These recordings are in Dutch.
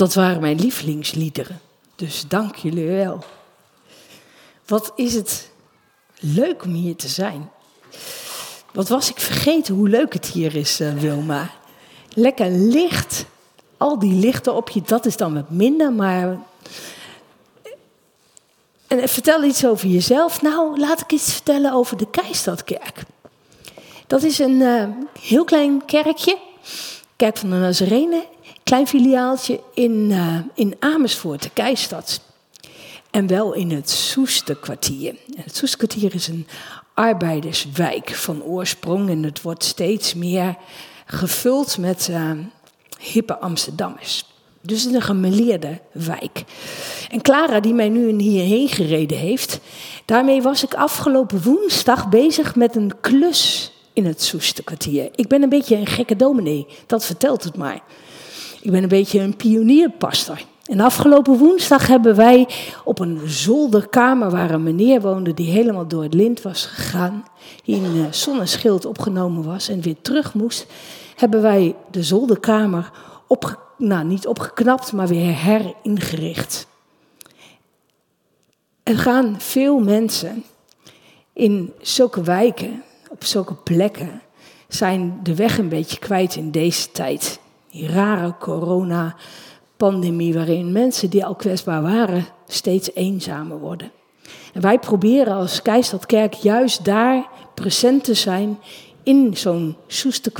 Dat waren mijn lievelingsliederen. Dus dank jullie wel. Wat is het leuk om hier te zijn. Wat was ik vergeten hoe leuk het hier is, uh, Wilma. Lekker licht. Al die lichten op je, dat is dan wat minder, maar... En vertel iets over jezelf. Nou, laat ik iets vertellen over de Keistadkerk. Dat is een uh, heel klein kerkje. Kerk van de Nazarene. Klein filiaaltje in, uh, in Amersfoort, de Keistad. En wel in het Soesterkwartier. Het Soesterkwartier is een arbeiderswijk van oorsprong. En het wordt steeds meer gevuld met uh, hippe Amsterdammers. Dus een gemeleerde wijk. En Clara, die mij nu hierheen gereden heeft, daarmee was ik afgelopen woensdag bezig met een klus in het Soesterkwartier. Ik ben een beetje een gekke dominee, dat vertelt het maar. Ik ben een beetje een pionierpastor. En afgelopen woensdag hebben wij op een zolderkamer waar een meneer woonde die helemaal door het lint was gegaan, die in een zonneschild opgenomen was en weer terug moest, hebben wij de zolderkamer opge, nou, niet opgeknapt, maar weer heringericht. Er gaan veel mensen in zulke wijken, op zulke plekken, zijn de weg een beetje kwijt in deze tijd. Die rare corona pandemie waarin mensen die al kwetsbaar waren steeds eenzamer worden. En wij proberen als Keistadkerk juist daar present te zijn in zo'n soeste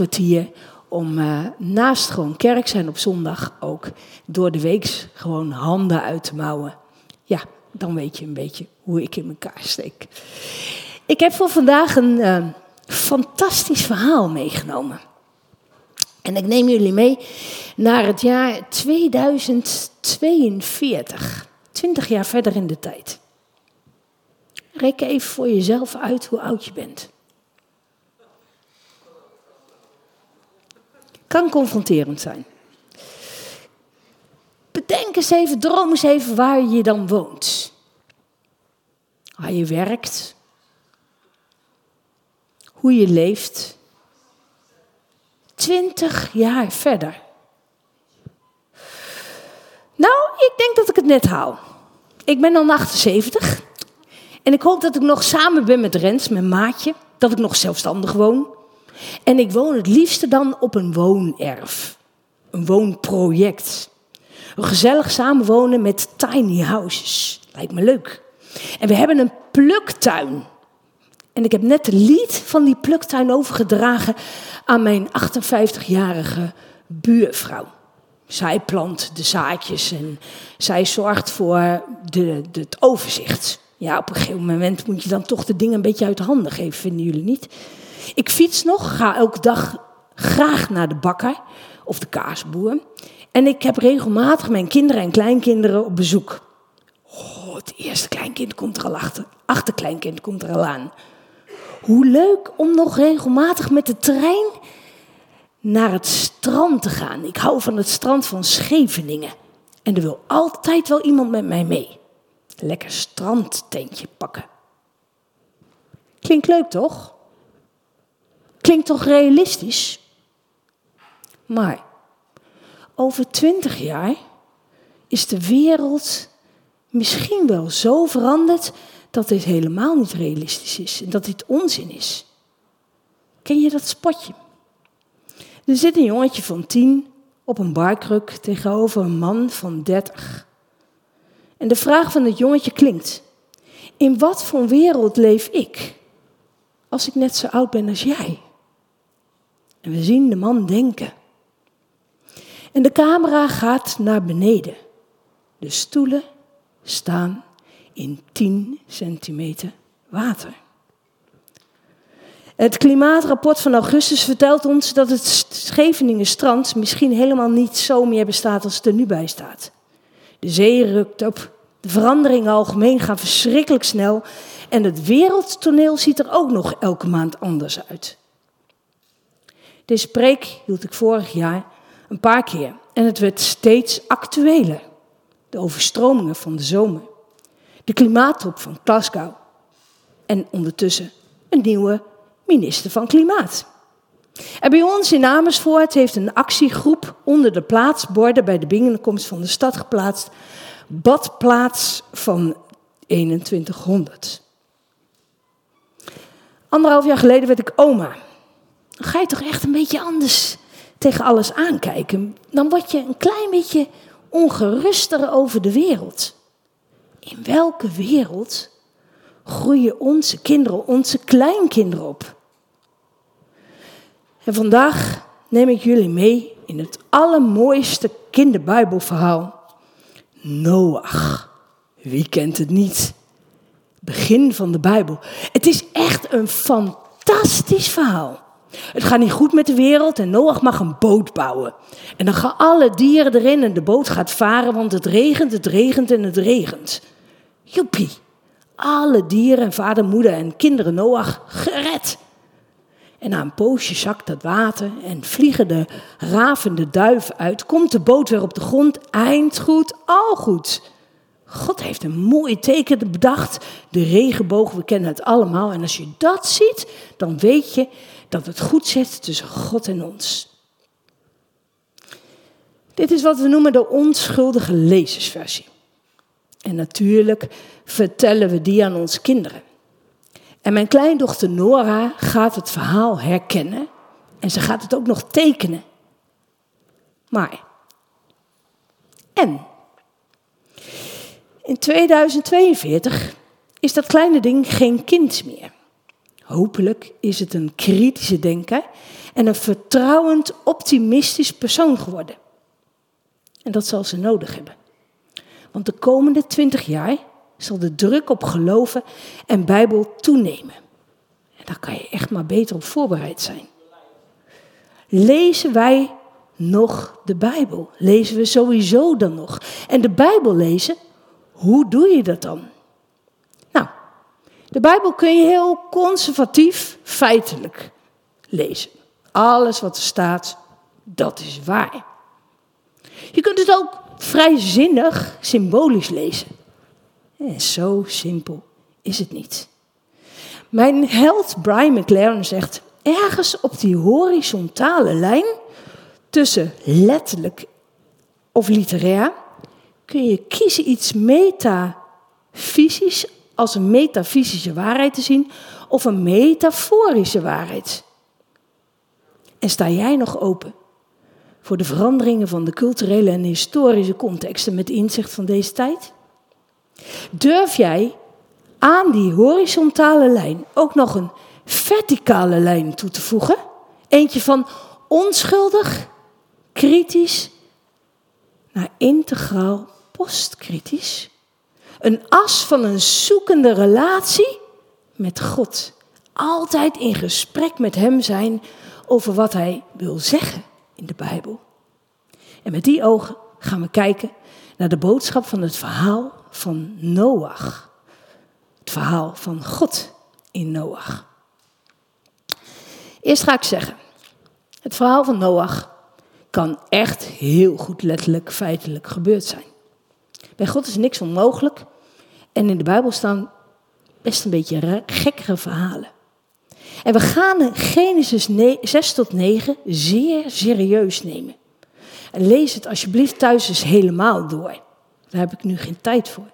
om uh, naast gewoon kerk zijn op zondag ook door de week gewoon handen uit te mouwen. Ja, dan weet je een beetje hoe ik in elkaar steek. Ik heb voor vandaag een uh, fantastisch verhaal meegenomen. En ik neem jullie mee naar het jaar 2042. 20 jaar verder in de tijd. Reken even voor jezelf uit hoe oud je bent. Kan confronterend zijn. Bedenk eens even, droom eens even waar je dan woont. Waar je werkt. Hoe je leeft. Twintig jaar verder. Nou, ik denk dat ik het net haal. Ik ben dan 78. En ik hoop dat ik nog samen ben met Rens, mijn maatje. Dat ik nog zelfstandig woon. En ik woon het liefste dan op een woonerf. Een woonproject. Een gezellig samenwonen met tiny houses. Lijkt me leuk. En we hebben een pluktuin. En ik heb net de lied van die pluktuin overgedragen aan mijn 58-jarige buurvrouw. Zij plant de zaadjes en zij zorgt voor de, het overzicht. Ja, op een gegeven moment moet je dan toch de dingen een beetje uit de handen geven, vinden jullie niet? Ik fiets nog, ga elke dag graag naar de bakker of de kaasboer. En ik heb regelmatig mijn kinderen en kleinkinderen op bezoek. Oh, het eerste kleinkind komt er al achter. Achterkleinkind komt er al aan. Hoe leuk om nog regelmatig met de trein naar het strand te gaan. Ik hou van het strand van Scheveningen. En er wil altijd wel iemand met mij mee. Lekker strandtentje pakken. Klinkt leuk toch? Klinkt toch realistisch? Maar over twintig jaar is de wereld misschien wel zo veranderd dat dit helemaal niet realistisch is en dat dit onzin is. Ken je dat spotje? Er zit een jongetje van tien op een barkruk tegenover een man van dertig. En de vraag van het jongetje klinkt: In wat voor wereld leef ik als ik net zo oud ben als jij? En we zien de man denken. En de camera gaat naar beneden. De stoelen staan in 10 centimeter water. Het klimaatrapport van augustus vertelt ons dat het Scheveningen-strand misschien helemaal niet zo meer bestaat als het er nu bij staat. De zee rukt op, de veranderingen algemeen gaan verschrikkelijk snel en het wereldtoneel ziet er ook nog elke maand anders uit. Deze preek hield ik vorig jaar een paar keer en het werd steeds actueler. De overstromingen van de zomer, de klimaattop van Glasgow en ondertussen een nieuwe minister van Klimaat. En bij ons in Amersfoort heeft een actiegroep onder de plaatsborden bij de binnenkomst van de stad geplaatst. Badplaats van 2100. Anderhalf jaar geleden werd ik oma. Dan ga je toch echt een beetje anders tegen alles aankijken. Dan word je een klein beetje ongeruster over de wereld. In welke wereld groeien onze kinderen, onze kleinkinderen op? En vandaag neem ik jullie mee in het allermooiste kinderbijbelverhaal. Noach. Wie kent het niet? Begin van de Bijbel. Het is echt een fantastisch verhaal. Het gaat niet goed met de wereld en Noach mag een boot bouwen. En dan gaan alle dieren erin en de boot gaat varen, want het regent, het regent en het regent. Joepie. Alle dieren, vader, moeder en kinderen Noach gered. En na een poosje zakt het water en vliegen de ravende duiven uit. Komt de boot weer op de grond, eind goed, al goed. God heeft een mooi teken bedacht. De regenboog, we kennen het allemaal. En als je dat ziet, dan weet je dat het goed zit tussen God en ons. Dit is wat we noemen de onschuldige lezersversie. En natuurlijk vertellen we die aan onze kinderen. En mijn kleindochter Nora gaat het verhaal herkennen en ze gaat het ook nog tekenen. Maar, en, in 2042 is dat kleine ding geen kind meer. Hopelijk is het een kritische denker en een vertrouwend, optimistisch persoon geworden. En dat zal ze nodig hebben. Want de komende twintig jaar zal de druk op geloven en Bijbel toenemen. En daar kan je echt maar beter op voorbereid zijn. Lezen wij nog de Bijbel? Lezen we sowieso dan nog? En de Bijbel lezen, hoe doe je dat dan? De Bijbel kun je heel conservatief, feitelijk lezen. Alles wat er staat, dat is waar. Je kunt het ook vrijzinnig, symbolisch lezen. En zo simpel is het niet. Mijn held Brian McLaren zegt: ergens op die horizontale lijn tussen letterlijk of literair kun je kiezen iets metafysisch als een metafysische waarheid te zien of een metaforische waarheid. En sta jij nog open voor de veranderingen van de culturele en historische contexten met inzicht van deze tijd? Durf jij aan die horizontale lijn ook nog een verticale lijn toe te voegen? Eentje van onschuldig, kritisch naar integraal postkritisch. Een as van een zoekende relatie met God. Altijd in gesprek met Hem zijn over wat Hij wil zeggen in de Bijbel. En met die ogen gaan we kijken naar de boodschap van het verhaal van Noach. Het verhaal van God in Noach. Eerst ga ik zeggen, het verhaal van Noach kan echt heel goed letterlijk feitelijk gebeurd zijn. Bij God is niks onmogelijk en in de Bijbel staan best een beetje gekkere verhalen. En we gaan Genesis 6 tot 9 zeer serieus nemen. En lees het alsjeblieft thuis eens helemaal door. Daar heb ik nu geen tijd voor.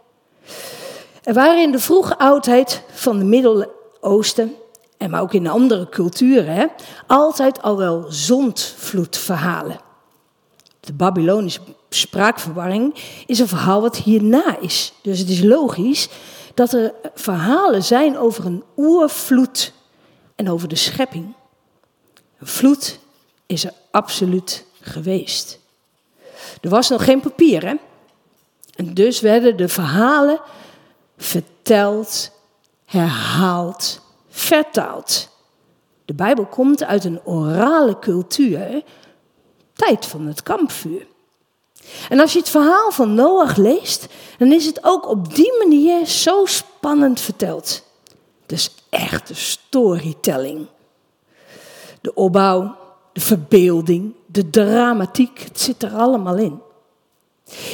Er waren in de vroege oudheid van de Midden-Oosten, en maar ook in andere culturen, altijd al wel zondvloedverhalen. De Babylonische spraakverwarring is een verhaal wat hierna is. Dus het is logisch dat er verhalen zijn over een oervloed en over de schepping. Een vloed is er absoluut geweest. Er was nog geen papier, hè? En dus werden de verhalen verteld, herhaald, vertaald. De Bijbel komt uit een orale cultuur, tijd van het kampvuur. En als je het verhaal van Noach leest, dan is het ook op die manier zo spannend verteld. Dus echte storytelling. De opbouw, de verbeelding, de dramatiek, het zit er allemaal in.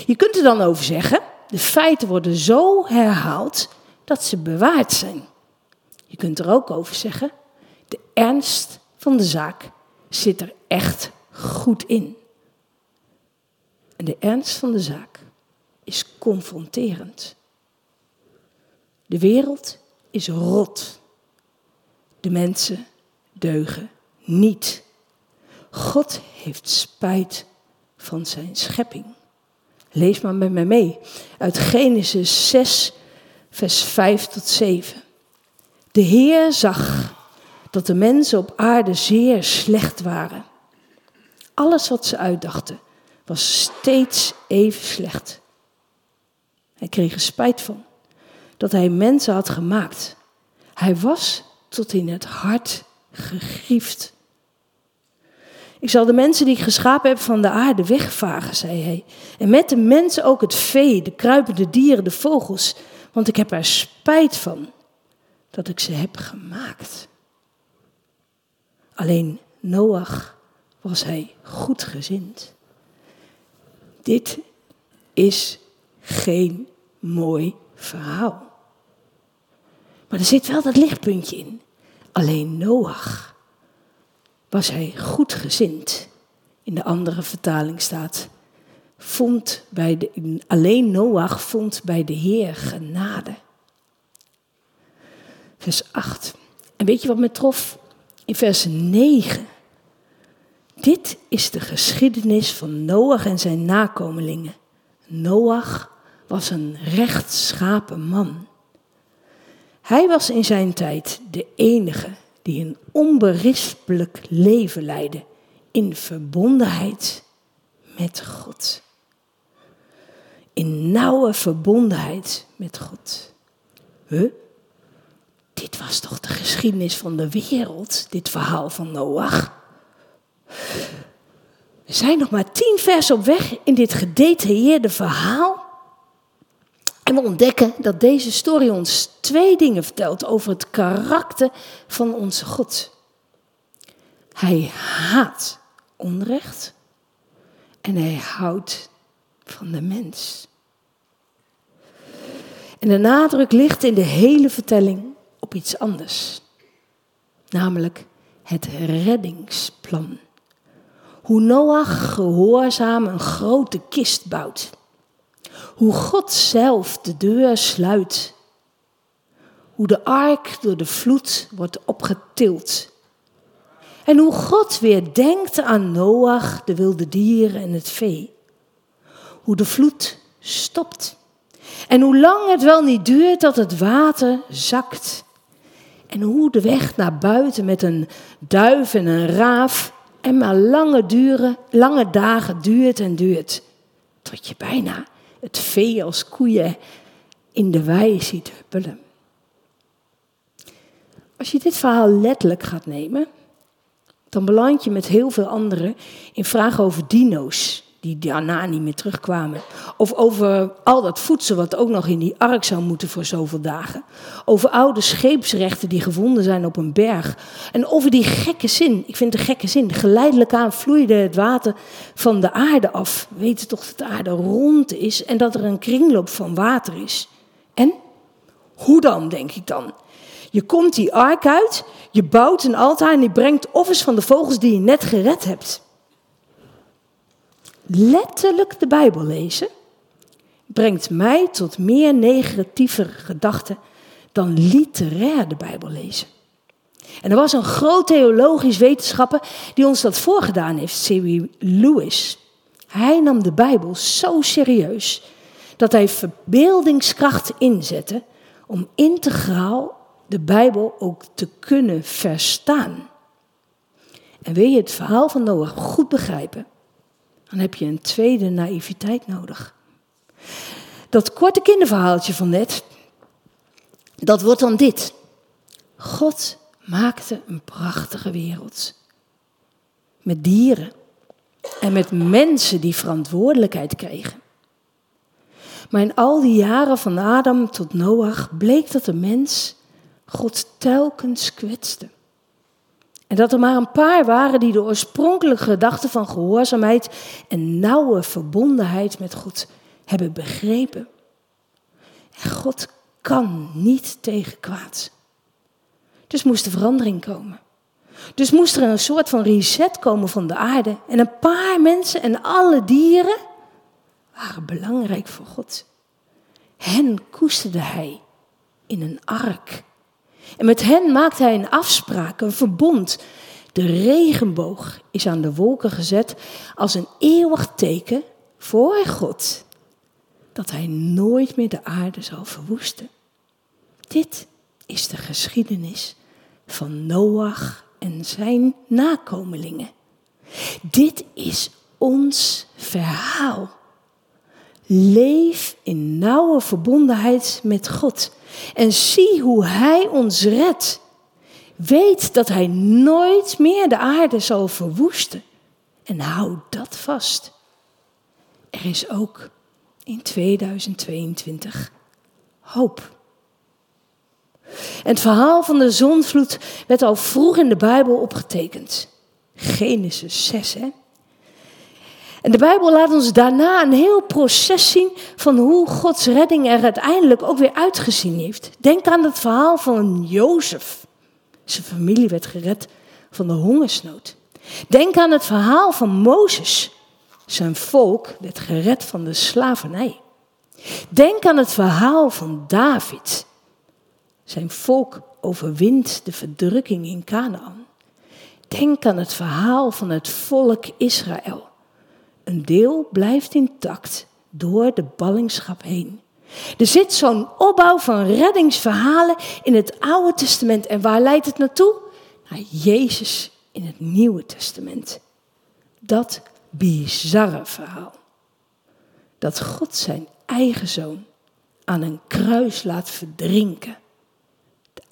Je kunt er dan over zeggen, de feiten worden zo herhaald dat ze bewaard zijn. Je kunt er ook over zeggen, de ernst van de zaak zit er echt goed in. En de ernst van de zaak is confronterend. De wereld is rot. De mensen deugen niet. God heeft spijt van zijn schepping. Lees maar met mij mee. Uit Genesis 6, vers 5 tot 7. De Heer zag dat de mensen op aarde zeer slecht waren. Alles wat ze uitdachten was steeds even slecht. Hij kreeg er spijt van dat hij mensen had gemaakt. Hij was tot in het hart gegriefd. Ik zal de mensen die ik geschapen heb van de aarde wegvagen, zei hij. En met de mensen ook het vee, de kruipende dieren, de vogels. Want ik heb er spijt van dat ik ze heb gemaakt. Alleen Noach was hij goedgezind. Dit is geen mooi verhaal. Maar er zit wel dat lichtpuntje in. Alleen Noach was hij goedgezind. In de andere vertaling staat, vond bij de, alleen Noach vond bij de Heer genade. Vers 8. En weet je wat me trof? In vers 9. Dit is de geschiedenis van Noach en zijn nakomelingen. Noach was een rechtschapen man. Hij was in zijn tijd de enige die een onberispelijk leven leidde in verbondenheid met God. In nauwe verbondenheid met God. Huh? Dit was toch de geschiedenis van de wereld, dit verhaal van Noach? We zijn nog maar tien vers op weg in dit gedetailleerde verhaal. En we ontdekken dat deze story ons twee dingen vertelt over het karakter van onze God. Hij haat onrecht en hij houdt van de mens. En de nadruk ligt in de hele vertelling op iets anders, namelijk het reddingsplan. Hoe Noach gehoorzaam een grote kist bouwt. Hoe God zelf de deur sluit. Hoe de ark door de vloed wordt opgetild. En hoe God weer denkt aan Noach, de wilde dieren en het vee. Hoe de vloed stopt. En hoe lang het wel niet duurt dat het water zakt. En hoe de weg naar buiten met een duif en een raaf en maar lange, duren, lange dagen duurt en duurt. Tot je bijna het vee als koeien in de wei ziet huppelen. Als je dit verhaal letterlijk gaat nemen, dan beland je met heel veel anderen in vragen over dino's die daarna niet meer terugkwamen. Of over al dat voedsel wat ook nog in die ark zou moeten voor zoveel dagen. Over oude scheepsrechten die gevonden zijn op een berg. En over die gekke zin, ik vind de gekke zin, geleidelijk aan vloeide het water van de aarde af. We weten toch dat de aarde rond is en dat er een kringloop van water is. En? Hoe dan, denk ik dan? Je komt die ark uit, je bouwt een altaar en je brengt offers van de vogels die je net gered hebt letterlijk de Bijbel lezen brengt mij tot meer negatieve gedachten dan literair de Bijbel lezen. En er was een groot theologisch wetenschapper die ons dat voorgedaan heeft, C.W. Lewis. Hij nam de Bijbel zo serieus dat hij verbeeldingskracht inzette om integraal de Bijbel ook te kunnen verstaan. En wil je het verhaal van Noach goed begrijpen, dan heb je een tweede naïviteit nodig. Dat korte kinderverhaaltje van net, dat wordt dan dit. God maakte een prachtige wereld. Met dieren en met mensen die verantwoordelijkheid kregen. Maar in al die jaren van Adam tot Noach bleek dat de mens God telkens kwetste. En dat er maar een paar waren die de oorspronkelijke gedachte van gehoorzaamheid en nauwe verbondenheid met God hebben begrepen. En God kan niet tegen kwaad. Dus moest er verandering komen. Dus moest er een soort van reset komen van de aarde. En een paar mensen en alle dieren waren belangrijk voor God. Hen koesterde hij in een ark. En met hen maakte hij een afspraak, een verbond. De regenboog is aan de wolken gezet als een eeuwig teken voor God. Dat hij nooit meer de aarde zal verwoesten. Dit is de geschiedenis van Noach en zijn nakomelingen. Dit is ons verhaal. Leef in nauwe verbondenheid met God en zie hoe Hij ons redt. Weet dat Hij nooit meer de aarde zal verwoesten. En hou dat vast. Er is ook in 2022 hoop. Het verhaal van de zonvloed werd al vroeg in de Bijbel opgetekend. Genesis 6, hè? En de Bijbel laat ons daarna een heel proces zien van hoe Gods redding er uiteindelijk ook weer uitgezien heeft. Denk aan het verhaal van Jozef. Zijn familie werd gered van de hongersnood. Denk aan het verhaal van Mozes. Zijn volk werd gered van de slavernij. Denk aan het verhaal van David. Zijn volk overwint de verdrukking in Canaan. Denk aan het verhaal van het volk Israël. Een deel blijft intact door de ballingschap heen. Er zit zo'n opbouw van reddingsverhalen in het Oude Testament. En waar leidt het naartoe? Naar Jezus in het Nieuwe Testament. Dat bizarre verhaal. Dat God zijn eigen zoon aan een kruis laat verdrinken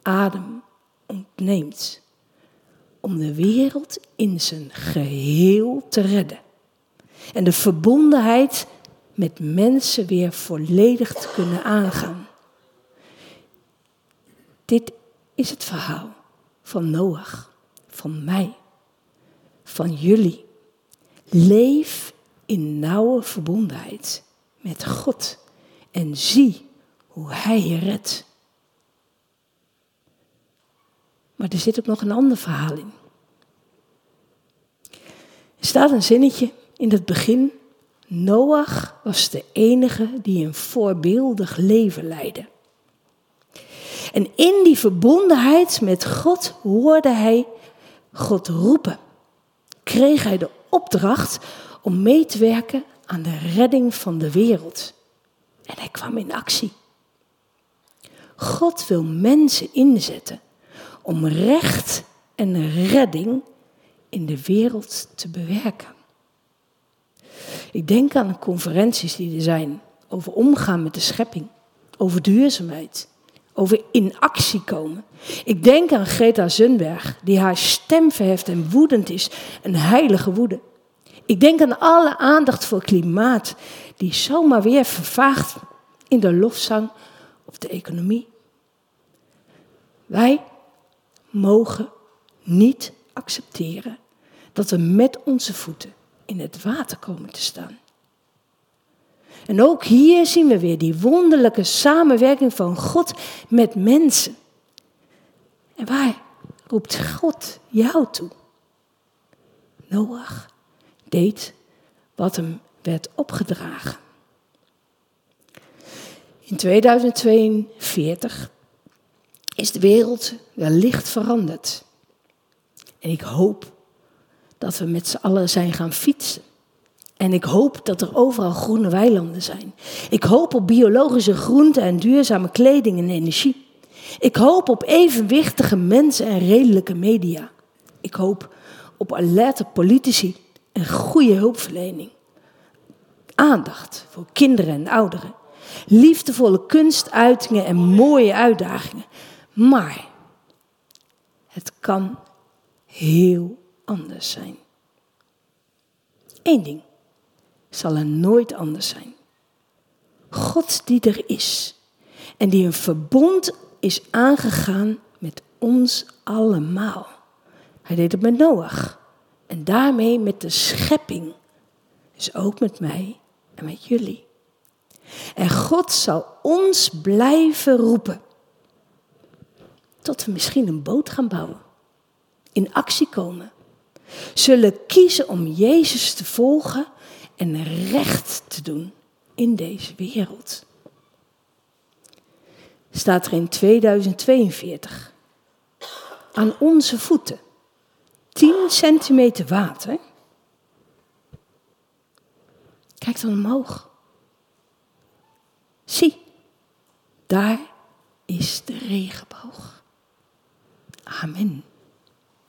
adem ontneemt. Om de wereld in zijn geheel te redden. En de verbondenheid met mensen weer volledig te kunnen aangaan. Dit is het verhaal van Noach, van mij, van jullie. Leef in nauwe verbondenheid met God en zie hoe Hij je redt. Maar er zit ook nog een ander verhaal in. Er staat een zinnetje in het begin. Noach was de enige die een voorbeeldig leven leidde. En in die verbondenheid met God hoorde hij God roepen. Kreeg hij de opdracht om mee te werken aan de redding van de wereld. En hij kwam in actie. God wil mensen inzetten om recht en redding in de wereld te bewerken. Ik denk aan de conferenties die er zijn over omgaan met de schepping, over duurzaamheid, over in actie komen. Ik denk aan Greta Zunberg, die haar stem verheft en woedend is, een heilige woede. Ik denk aan alle aandacht voor klimaat, die zomaar weer vervaagt in de lofzang of de economie. Wij mogen niet accepteren dat we met onze voeten in het water komen te staan. En ook hier zien we weer die wonderlijke samenwerking van God met mensen. En waar roept God jou toe? Noach deed wat hem werd opgedragen. In 2042 is de wereld wellicht veranderd. En ik hoop dat we met z'n allen zijn gaan fietsen. En ik hoop dat er overal groene weilanden zijn. Ik hoop op biologische groenten en duurzame kleding en energie. Ik hoop op evenwichtige mensen en redelijke media. Ik hoop op alerte politici en goede hulpverlening. Aandacht voor kinderen en ouderen. Liefdevolle kunstuitingen en mooie uitdagingen. Maar het kan heel anders zijn. Eén ding zal er nooit anders zijn. God die er is en die een verbond is aangegaan met ons allemaal. Hij deed het met Noach en daarmee met de schepping. Dus ook met mij en met jullie. En God zal ons blijven roepen tot we misschien een boot gaan bouwen. in actie komen. Zullen kiezen om Jezus te volgen en recht te doen in deze wereld. Staat er in 2042. Aan onze voeten. 10 centimeter water. Kijk dan omhoog. Zie, daar is de regenboog. Amen.